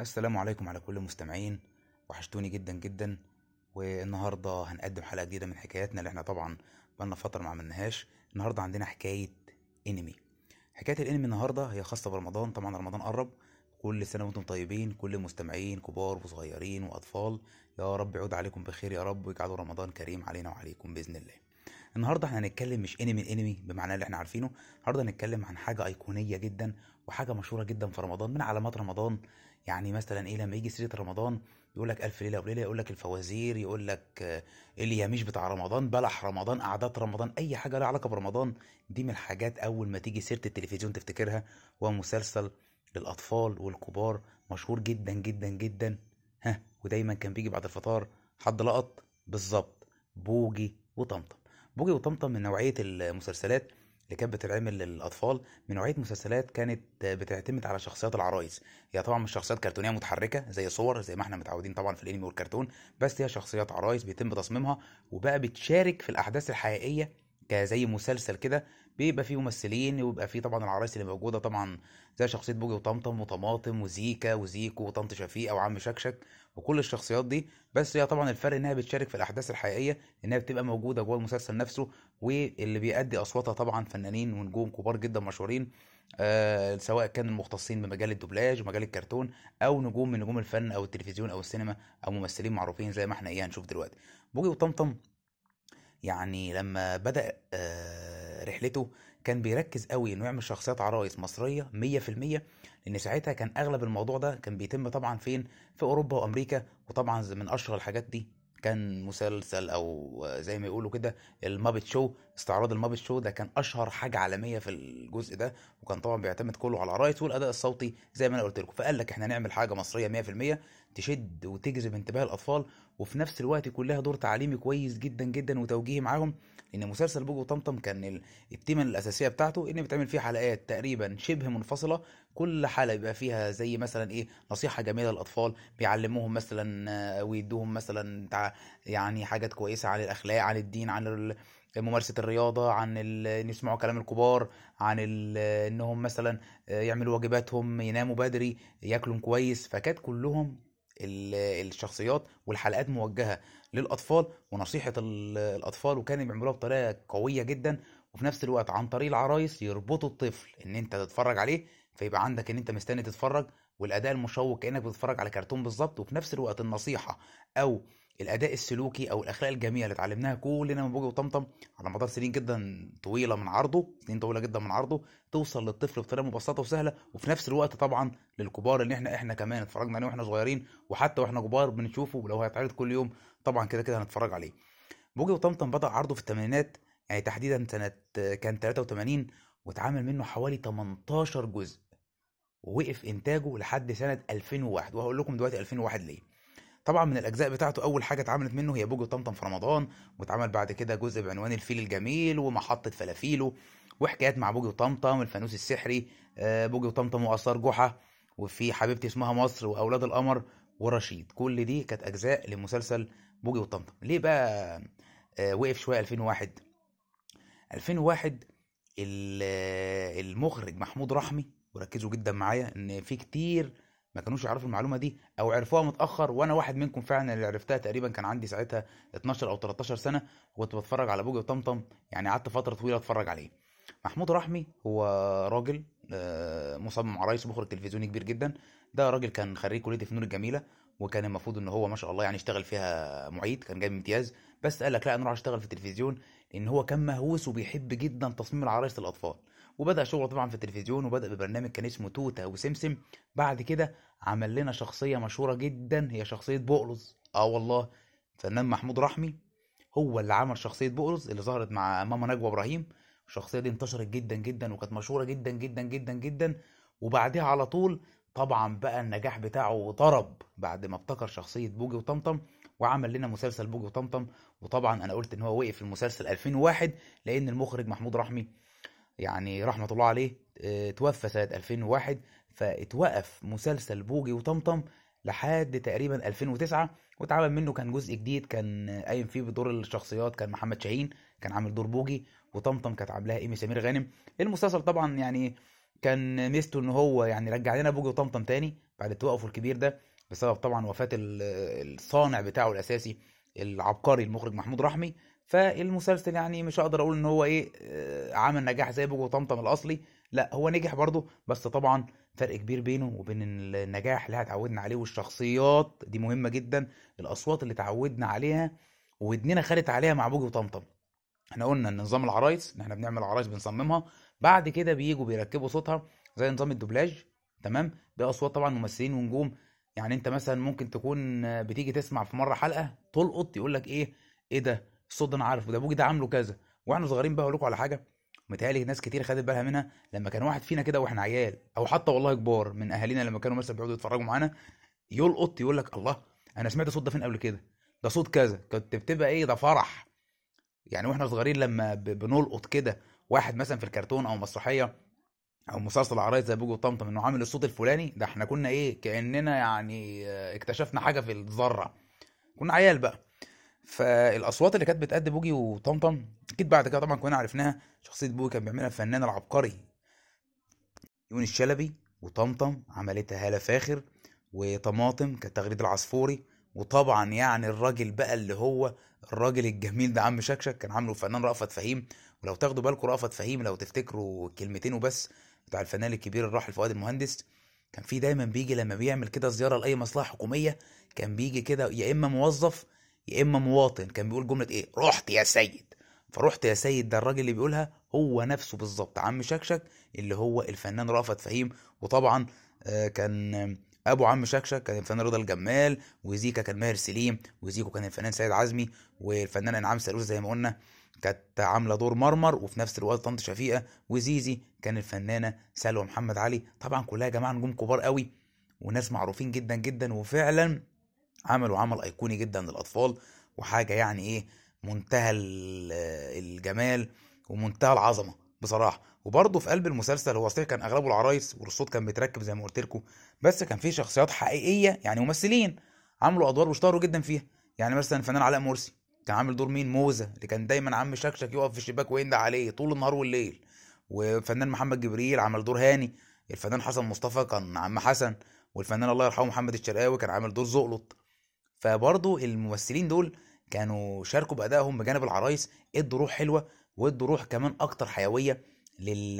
السلام عليكم على كل المستمعين. وحشتوني جدا جدا. والنهاردة هنقدم حلقة جديدة من حكاياتنا اللي إحنا طبعا بقالنا فترة ما عملناهاش. النهارده عندنا حكاية انمي حكاية الانمي النهارده هي خاصة برمضان. طبعا رمضان قرب. كل سنة وأنتم طيبين. كل المستمعين كبار وصغيرين وأطفال. يا رب يعود عليكم بخير يا رب ويجعله رمضان كريم علينا وعليكم بإذن الله. النهارده إحنا هنتكلم مش انمي انمي بمعنى اللي إحنا عارفينه. النهارده هنتكلم عن حاجة ايقونية جدا وحاجة مشهورة جدا في رمضان من علامات رمضان. يعني مثلا إيه لما يجي سيرة رمضان يقول لك ألف ليلة وليلة يقول لك الفوازير يقول لك آه، الياميش بتاع رمضان بلح رمضان قعدات رمضان أي حاجة لها علاقة برمضان. دي من الحاجات أول ما تيجي سيرة التلفزيون تفتكرها. هو مسلسل للأطفال والكبار مشهور جدا جدا جدا. ها ودايما كان بيجي بعد الفطار حد لقط؟ بالظبط. بوجي وطمطم. بوجي وطمطم من نوعية المسلسلات اللي كانت بتتعمل للأطفال. من نوعية مسلسلات كانت بتعتمد على شخصيات العرايس. هي طبعا مش شخصيات كرتونية متحركة زي صور زي ما إحنا متعودين طبعا في الأنمي والكرتون بس هي شخصيات عرايس بيتم تصميمها وبقى بتشارك في الأحداث الحقيقية كزي مسلسل كده بيبقى فيه ممثلين ويبقى فيه طبعا العرايس اللي موجودة طبعا زي شخصية بوجي وطمطم وطماطم وزيكا وزيكو وطنط شفيقة وعم شكشك وكل الشخصيات دي. بس هي طبعا الفرق إنها بتشارك في الأحداث الحقيقية إنها بتبقى موجودة جوه المسلسل نفسه واللي بيأدي أصواتها طبعا فنانين ونجوم كبار جدا مشهورين آه سواء كان المختصين بمجال الدوبلاج ومجال الكرتون أو نجوم من نجوم الفن أو التلفزيون أو السينما أو ممثلين معروفين زي ما إحنا إيه هنشوف دلوقتي. بوجي وطمطم يعني لما بدأ آه، رحلته كان بيركز قوي إنه يعمل شخصيات عرايس مصرية 100% لأن ساعتها كان أغلب الموضوع ده كان بيتم طبعا فين؟ في أوروبا وأمريكا وطبعا من أشهر الحاجات دي كان مسلسل أو زي ما يقولوا كده المابت شو استعراض المابت شو ده كان أشهر حاجة عالمية في الجزء ده وكان طبعا بيعتمد كله على العرايس والأداء الصوتي زي ما أنا قلت لكم فقال لك إحنا نعمل حاجة مصرية 100% تشد وتجذب انتباه الأطفال وفي نفس الوقت يكون لها دور تعليمي كويس جدا جدا وتوجيهي معاهم لأن مسلسل بوجو وطمطم كان ال- التيمة الأساسية بتاعته إن بيتعمل فيه حلقات تقريبا شبه منفصلة كل حلقة بيبقى فيها زي مثلا إيه نصيحة جميلة للأطفال بيعلموهم مثلا آه، ويدوهم مثلا يعني حاجات كويسة عن الأخلاق عن الدين عن ال- ممارسة الرياضة عن إن يسمعوا كلام الكبار عن إنهم مثلا آه، يعملوا واجباتهم يناموا بدري ياكلوا كويس فكانت كلهم الشخصيات والحلقات موجهة للأطفال ونصيحة ال- الأطفال وكانوا بيعملوها بطريقة قوية جدا. وفي نفس الوقت عن طريق العرايس يربطوا الطفل إن أنت تتفرج عليه فيبقى عندك إن أنت مستني تتفرج والأداء المشوق كأنك بتتفرج على كرتون بالظبط. وفي نفس الوقت النصيحة أو الأداء السلوكي أو الأخلاق الجميلة اللي اتعلمناها كلنا من بوجي وطمطم على مدار سنين جدا طويلة من عرضه سنين طويلة جدا من عرضه توصل للطفل بطريقة مبسطة وسهلة وفي نفس الوقت طبعا للكبار اللي إحنا إحنا كمان اتفرجنا عليه وإحنا صغيرين وحتى وإحنا كبار بنشوفه ولو هيتعرض كل يوم طبعا كده كده هنتفرج عليه. بوجي وطمطم بدأ عرضه في الثمانينات يعني تحديدا سنة كان 83 واتعمل منه حوالي 18 جزء ووقف إنتاجه لحد سنة 2001 وهقول لكم دلوقتي 2001 ليه. طبعا من الأجزاء بتاعته أول حاجة اتعملت منه هي بوجي وطمطم في رمضان واتعمل بعد كده جزء بعنوان الفيل الجميل ومحطة فلافيلو وحكايات مع بوجي وطمطم الفانوس السحري آه، بوجي وطمطم وآثار جحا وفي حبيبتي اسمها مصر وأولاد القمر ورشيد. كل دي كانت أجزاء لمسلسل بوجي وطمطم ليه بقى آه، وقف شوية 2001 2001 ال- المخرج محمود رحمي وركزوا جدا معايا إن في كتير ما كانوش يعرفوا المعلومة دي أو عرفوها متأخر وأنا واحد منكم فعلا اللي عرفتها تقريبا كان عندي ساعتها 12 أو 13 سنة وكنت بتفرج على بوجي وطمطم يعني قعدت فترة طويلة أتفرج عليه. محمود رحمي هو راجل آه، مصمم عرايس ومخرج تلفزيوني كبير جدا. ده راجل كان خريج كلية الفنون الجميلة وكان المفروض إن هو ما شاء الله يعني يشتغل فيها معيد كان جايب امتياز. بس قال لك لا أنا أروح أشتغل في التلفزيون لأن هو كان مهووس وبيحب جدا تصميم العرايس للأطفال. وبدأ شغله طبعا في التلفزيون وبدأ ببرنامج كان اسمه توته وسمسم. بعد كده عمل لنا شخصية مشهورة جدا هي شخصية بقلظ آه والله فنان محمود رحمي هو اللي عمل شخصية بقلظ اللي ظهرت مع ماما نجوى إبراهيم. الشخصية دي انتشرت جدا جدا وكانت مشهورة جدا جدا جدا جدا. وبعدها على طول طبعا بقى النجاح بتاعه ضرب بعد ما ابتكر شخصية بوجي وطمطم وعمل لنا مسلسل بوجي وطمطم. وطبعا أنا قلت إن هو وقف في المسلسل 2001 لأن المخرج محمود رحمي يعني رحمة الله عليه آه، توفى سنة 2001 فاتوقف مسلسل بوجي وطمطم لحد تقريبا 2009 واتعمل منه كان جزء جديد كان قايم فيه بدور الشخصيات كان محمد شاهين كان عامل دور بوجي وطمطم كانت عاملاها إيمي سمير غانم. المسلسل طبعا يعني كان ميزته إن هو يعني رجع لنا بوجي وطمطم تاني بعد التوقف الكبير ده بسبب طبعا وفاة ال- الصانع بتاعه الأساسي العبقري المخرج محمود رحمي. فالمسلسل يعني مش هقدر أقول إن هو إيه آه، عمل نجاح زي بوجو طمطم الأصلي. لا هو نجح برضه بس طبعا فرق كبير بينه وبين النجاح اللي اتعودنا عليه والشخصيات دي مهمة جدا الأصوات اللي اتعودنا عليها ودننا خدت عليها مع بوجو طمطم. إحنا قلنا إن نظام العرايس إن إحنا بنعمل عرايس بنصممها بعد كده بيجوا بيركبوا صوتها زي نظام الدوبلاج تمام؟ باصوات طبعا ممثلين ونجوم. يعني أنت مثلا ممكن تكون بتيجي تسمع في مرة حلقة تلقط يقول لك إيه إيه ده؟ الصوت ده أنا عارفه ده ابوجي ده عامله كذا. وإحنا صغيرين بقى أقول لكم على حاجة متهيألي ناس كتير خدت بالها منها لما كان واحد فينا كده وإحنا عيال أو حتى والله كبار من اهالينا لما كانوا مثلا بيقعدوا يتفرجوا معانا يلقط يقول لك الله أنا سمعت الصوت ده فين قبل كده؟ ده صوت كذا. كنت بتبقى إيه؟ ده فرح. يعني وإحنا صغيرين لما بنلقط كده واحد مثلا في الكرتون أو مسرحية أو مسلسل عرايس زي بوجو طمطم انه عامل الصوت الفلاني ده إحنا كنا إيه؟ كأننا يعني آه، اكتشفنا حاجة في الذرة. كنا عيال بقى. فالأصوات اللي كانت بتأدي بوجي وطمطم أكيد بعد كده طبعا كلنا عرفناها شخصية بوجي كان بيعملها الفنان العبقري يونس الشلبي وطمطم عملتها هالة فاخر وطماطم كانت تغريد العصفوري وطبعا يعني الراجل بقى اللي هو الراجل الجميل ده عم شكشك كان عامله الفنان رأفت فهيم. ولو تاخدوا بالكم رأفت فهيم لو تفتكروا كلمتين وبس بتاع الفنان الكبير الراحل فؤاد المهندس كان في دايما بيجي لما بيعمل كده زيارة لأي مصلحة حكومية كان بيجي كده يا إما موظف يا إما مواطن كان بيقول جملة إيه؟ رحت يا سيد. فرحت يا سيد ده الراجل اللي بيقولها هو نفسه بالظبط عم شكشك اللي هو الفنان رأفت فهيم. وطبعا آه، كان أبو عم شكشك كان الفنان رضا الجمال وزيكا كان ماهر سليم وزيكو كان الفنان سيد عزمي والفنان انعام سالوس زي ما قلنا كانت عاملة دور مرمر وفي نفس الوقت طنط شفيقة وزيزي كان الفنانة سلوى محمد علي. طبعا كلها يا جماعة نجوم كبار قوي وناس معروفين جدا جدا وفعلا عملوا عمل أيقوني جدا للأطفال وحاجة يعني إيه منتهى ال- الجمال ومنتهى العظمة بصراحة. وبرضه في قلب المسلسل هو صحيح كان أغلبه العرايس والصوت كان بيتركب زي ما قلت لكم بس كان فيه شخصيات حقيقية يعني ممثلين عملوا أدوار واشتهروا جدا فيها. يعني مثلا الفنان علاء مرسي كان عامل دور مين؟ موزة اللي كان دايما عم شكشك يقف في الشباك ويندى عليه طول النهار والليل. وفنان محمد جبريل عمل دور هاني الفنان حسن مصطفى كان عم حسن والفنان الله يرحمه محمد الشرقاوي كان عامل دور زقلط فبرضه الممثلين دول كانوا شاركوا بأدائهم بجانب العرايس ادوا روح حلوة وادوا روح كمان أكتر حيوية لل...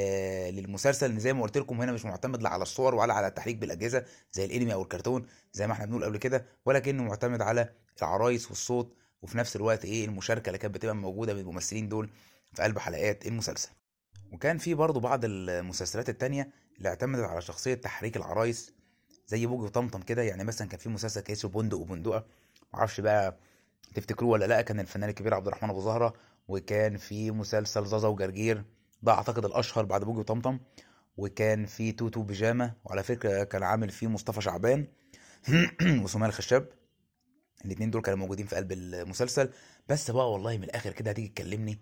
للمسلسل زي ما قلت لكم هنا مش معتمد لا على الصور ولا على التحريك بالأجهزة زي الأنمي أو الكرتون زي ما إحنا بنقول قبل كده ولكنه معتمد على العرايس والصوت وفي نفس الوقت إيه المشاركة اللي كانت بتبقى موجودة من الممثلين دول في قلب حلقات المسلسل. وكان في برضه بعض المسلسلات التانية اللي اعتمدت على شخصية تحريك العرايس زي بوجي وطمطم كده يعني مثلا كان في مسلسل كان اسمه بندق وبندقة. معرفش بقى تفتكروه ولا لأ كان الفنان الكبير عبد الرحمن أبو زهرة وكان في مسلسل زازا وجرجير. ده أعتقد الأشهر بعد بوجي وطمطم وكان في توتو بيجامة. وعلى فكرة كان عامل فيه مصطفى شعبان وسمية الخشاب. الاتنين دول كانوا موجودين في قلب المسلسل. بس بقى والله من الآخر كده هتيجي تكلمني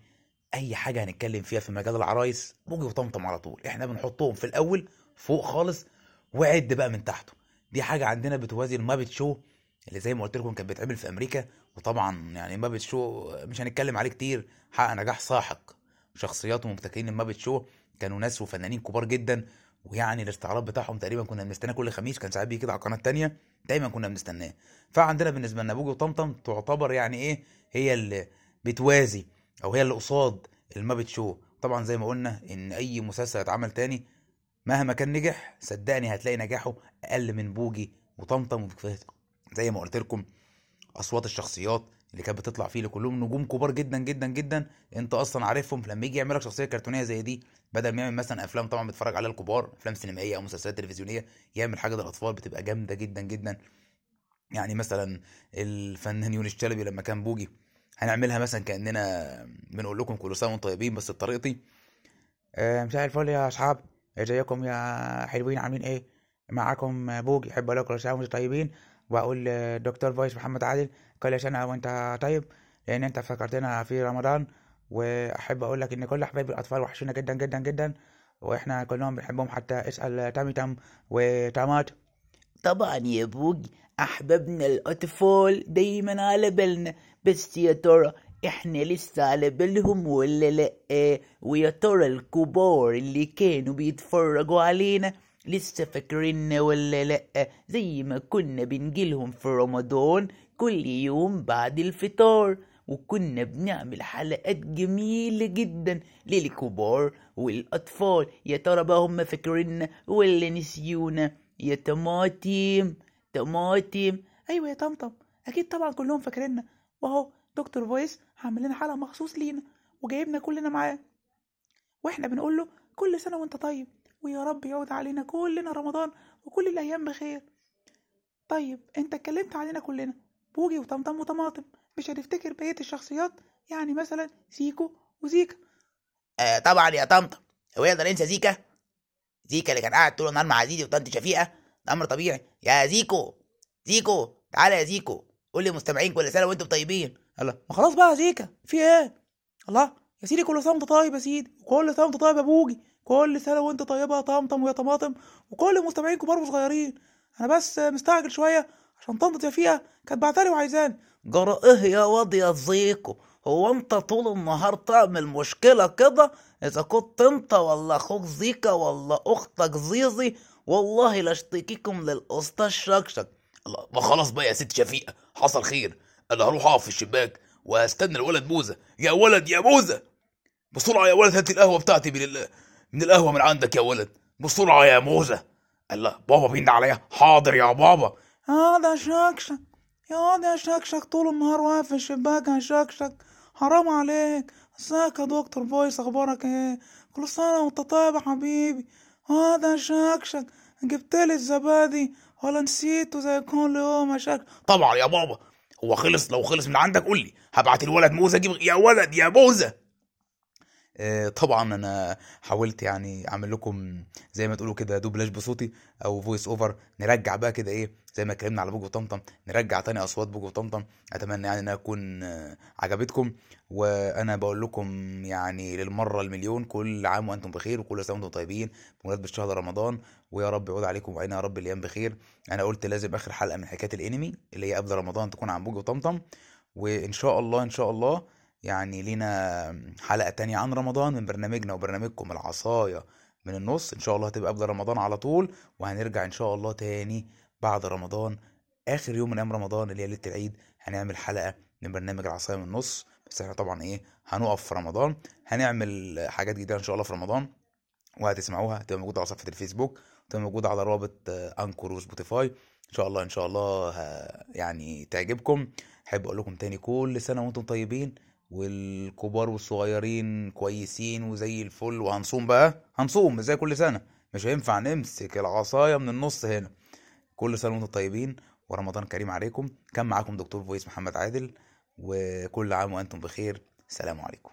أي حاجة هنتكلم فيها في مجال العرايس بوجي وطمطم على طول. إحنا بنحطهم في الأول فوق خالص وعد بقى من تحته. دي حاجة عندنا بتوازي المابت شو اللي زي ما قلت لكم كان بيتعمل في أمريكا وطبعا يعني مابت شو مش هنتكلم عليه كتير حقق نجاح ساحق. شخصيات ومبتكرين المابت شو كانوا ناس وفنانين كبار جدا ويعني الاستعراض بتاعهم تقريبا كنا بنستناه كل خميس كان ساعات بيجي كده على القناة التانية دايما كنا بنستناه. فعندنا بالنسبة لنا بوجي وطمطم تعتبر يعني إيه هي اللي بتوازي أو هي اللي قصاد المابت شو. طبعا زي ما قلنا إن أي مسلسل اتعمل تاني مهما كان نجح صدقني هتلاقي نجاحه أقل من بوجي وطمطم زي ما قلت لكم أصوات الشخصيات اللي كانت بتطلع فيه اللي كلهم نجوم كبار جدا جدا جدا. أنت أصلا عارفهم لما يجي يعمل لك شخصية كرتونية زي دي بدل ما يعمل مثلا أفلام طبعا بيتفرج عليها الكبار أفلام سينمائية أو مسلسلات تلفزيونية يعمل حاجة للاطفال بتبقى جامدة جدا جدا. يعني مثلا الفنان يونس شلبي لما كان بوجي هنعملها مثلا كأننا بنقول لكم كل سنة وأنتم طيبين بس بطريقتي. آه، مساء الفل يا أصحاب. ازيكم يا حلوين؟ عاملين إيه؟ معاكم بوجي احب أقول لكم كل سنة وأنتم طيبين. واقول دكتور Voice محمد عادل كل سنة وانت طيب لأن انت فكرتنا في رمضان. واحب أقول لك ان كل حبايب الاطفال وحشونا جدا جدا جدا. وإحنا كلهم بنحبهم حتى. اسأل تامي تام وتامات. طبعا يا بوجي أحبابنا الأطفال دايما على بالنا. بس يا ترى إحنا لسه على بالهم ولا لأ؟ ويا ترى الكبار اللي كانوا بيتفرجوا علينا لسه فاكريننا ولا لأ؟ زي ما كنا بنجيلهم في رمضان كل يوم بعد الفطار وكنا بنعمل حلقات جميلة جدا للكبار والأطفال. يا ترى بقى هم فاكريننا ولا نسيونا؟ يا طماطم طماطم. أيوه يا طمطم أكيد طبعا كلهم فاكريننا. واهو دكتور فويس عامل لنا حلقة مخصوص لينا وجايبنا كلنا معاه. وإحنا بنقول له كل سنة وانت طيب ويا رب يعود علينا كلنا رمضان وكل الأيام بخير. طيب انت اتكلمت علينا كلنا بوجي وطمطم وطماطم مش هنفتكر بقية الشخصيات؟ يعني مثلا سيكو وزيكا. آه طبعا يا طمطم. هو يقدر ينسى زيكا؟ زيكا اللي كان قاعد طول النهار مع زيزي وطنط شفيقة. ده أمر طبيعي. يا زيكو زيكو تعالى يا زيكو. قول لي مستمعين كل سنة وأنتم طيبين. الله ما خلاص بقى يا زيكا في إيه؟ الله يا سيدي كل سنه وانت طيب يا سيدي وكل سنه وانت طيب يا بوجي كل سنة وأنت طيبة يا طمطم ويا طماطم وكل المستمعين كبار وصغيرين. أنا بس مستعجل شوية عشان طنط فيها كانت بعتلي وعايزاني. جرى إيه يا واد يا زيكو؟ هو أنت طول النهار تعمل مشكلة كده؟ إذا كنت أنت ولا أخوك زيكا ولا أختك زيزي والله لاشتكيكم للأستاذ شكشك. الله ما خلاص بقى يا ست شفيقة حصل خير. أنا هروح أقف في الشباك وهستنى الولد موزة. يا ولد يا موزة! بسرعة يا ولد هات القهوة بتاعتي من ال... من القهوة من عندك يا ولد. بسرعة يا موزة! الله بابا بيند عليا. حاضر يا بابا. آه ده شكشك يا ده شكشك. طول النهار واقف في الشباك يا شكشك. حرام عليك. ازيك يا دكتور؟ فويس أخبارك إيه؟ كل سنة وانت طيب يا حبيبي. آه ده شكشك جبتلي الزبادي ولا نسيته زي كل يوم يا شكشك. طبعا يا بابا. هو خلص لو خلص من عندك قول لي. هبعت الولد موزة أجيب يا ولد يا موزة. آه، طبعا أنا حاولت يعني أعمل لكم زي ما تقولوا كده دوبلاج بصوتي أو voice over نرجع بقى كده إيه زي ما اتكلمنا على بوجي وطمطم نرجع تاني أصوات بوجي وطمطم أتمنى يعني إنها تكون آه، عجبتكم وأنا بقول لكم يعني للمرة المليون كل عام وأنتم بخير وكل سنة وأنتم طيبين بمناسبة شهر رمضان ويا رب يعود عليكم وعلينا يا رب الأيام بخير. أنا قلت لازم آخر حلقة من حكاية الأنمي اللي هي قبل رمضان تكون عن بوجي وطمطم وإن شاء الله إن شاء الله يعني لينا حلقة تانية عن رمضان من برنامجنا وبرنامجكم العصاية من النص. إن شاء الله هتبقى قبل رمضان على طول وهنرجع إن شاء الله تاني بعد رمضان. آخر يوم من أيام رمضان اللي هي ليلة العيد هنعمل حلقة من برنامج العصاية من النص. بس إحنا طبعا إيه هنقف في رمضان هنعمل حاجات جديدة إن شاء الله في رمضان وهتسمعوها هتبقى موجودة على صفحة الفيسبوك هتبقى موجودة على رابط أنكور وسبوتيفاي. إن شاء الله إن شاء الله يعني تعجبكم. أحب أقول لكم تاني كل سنة وأنتم طيبين. والكبار والصغيرين كويسين وزي الفل. وهنصوم بقى؟ هنصوم زي كل سنة. مش هينفع نمسك العصاية من النص هنا. كل سنة وأنتم طيبين. ورمضان كريم عليكم. كان معاكم دكتور فويس محمد عادل. وكل عام وأنتم بخير. السلام عليكم.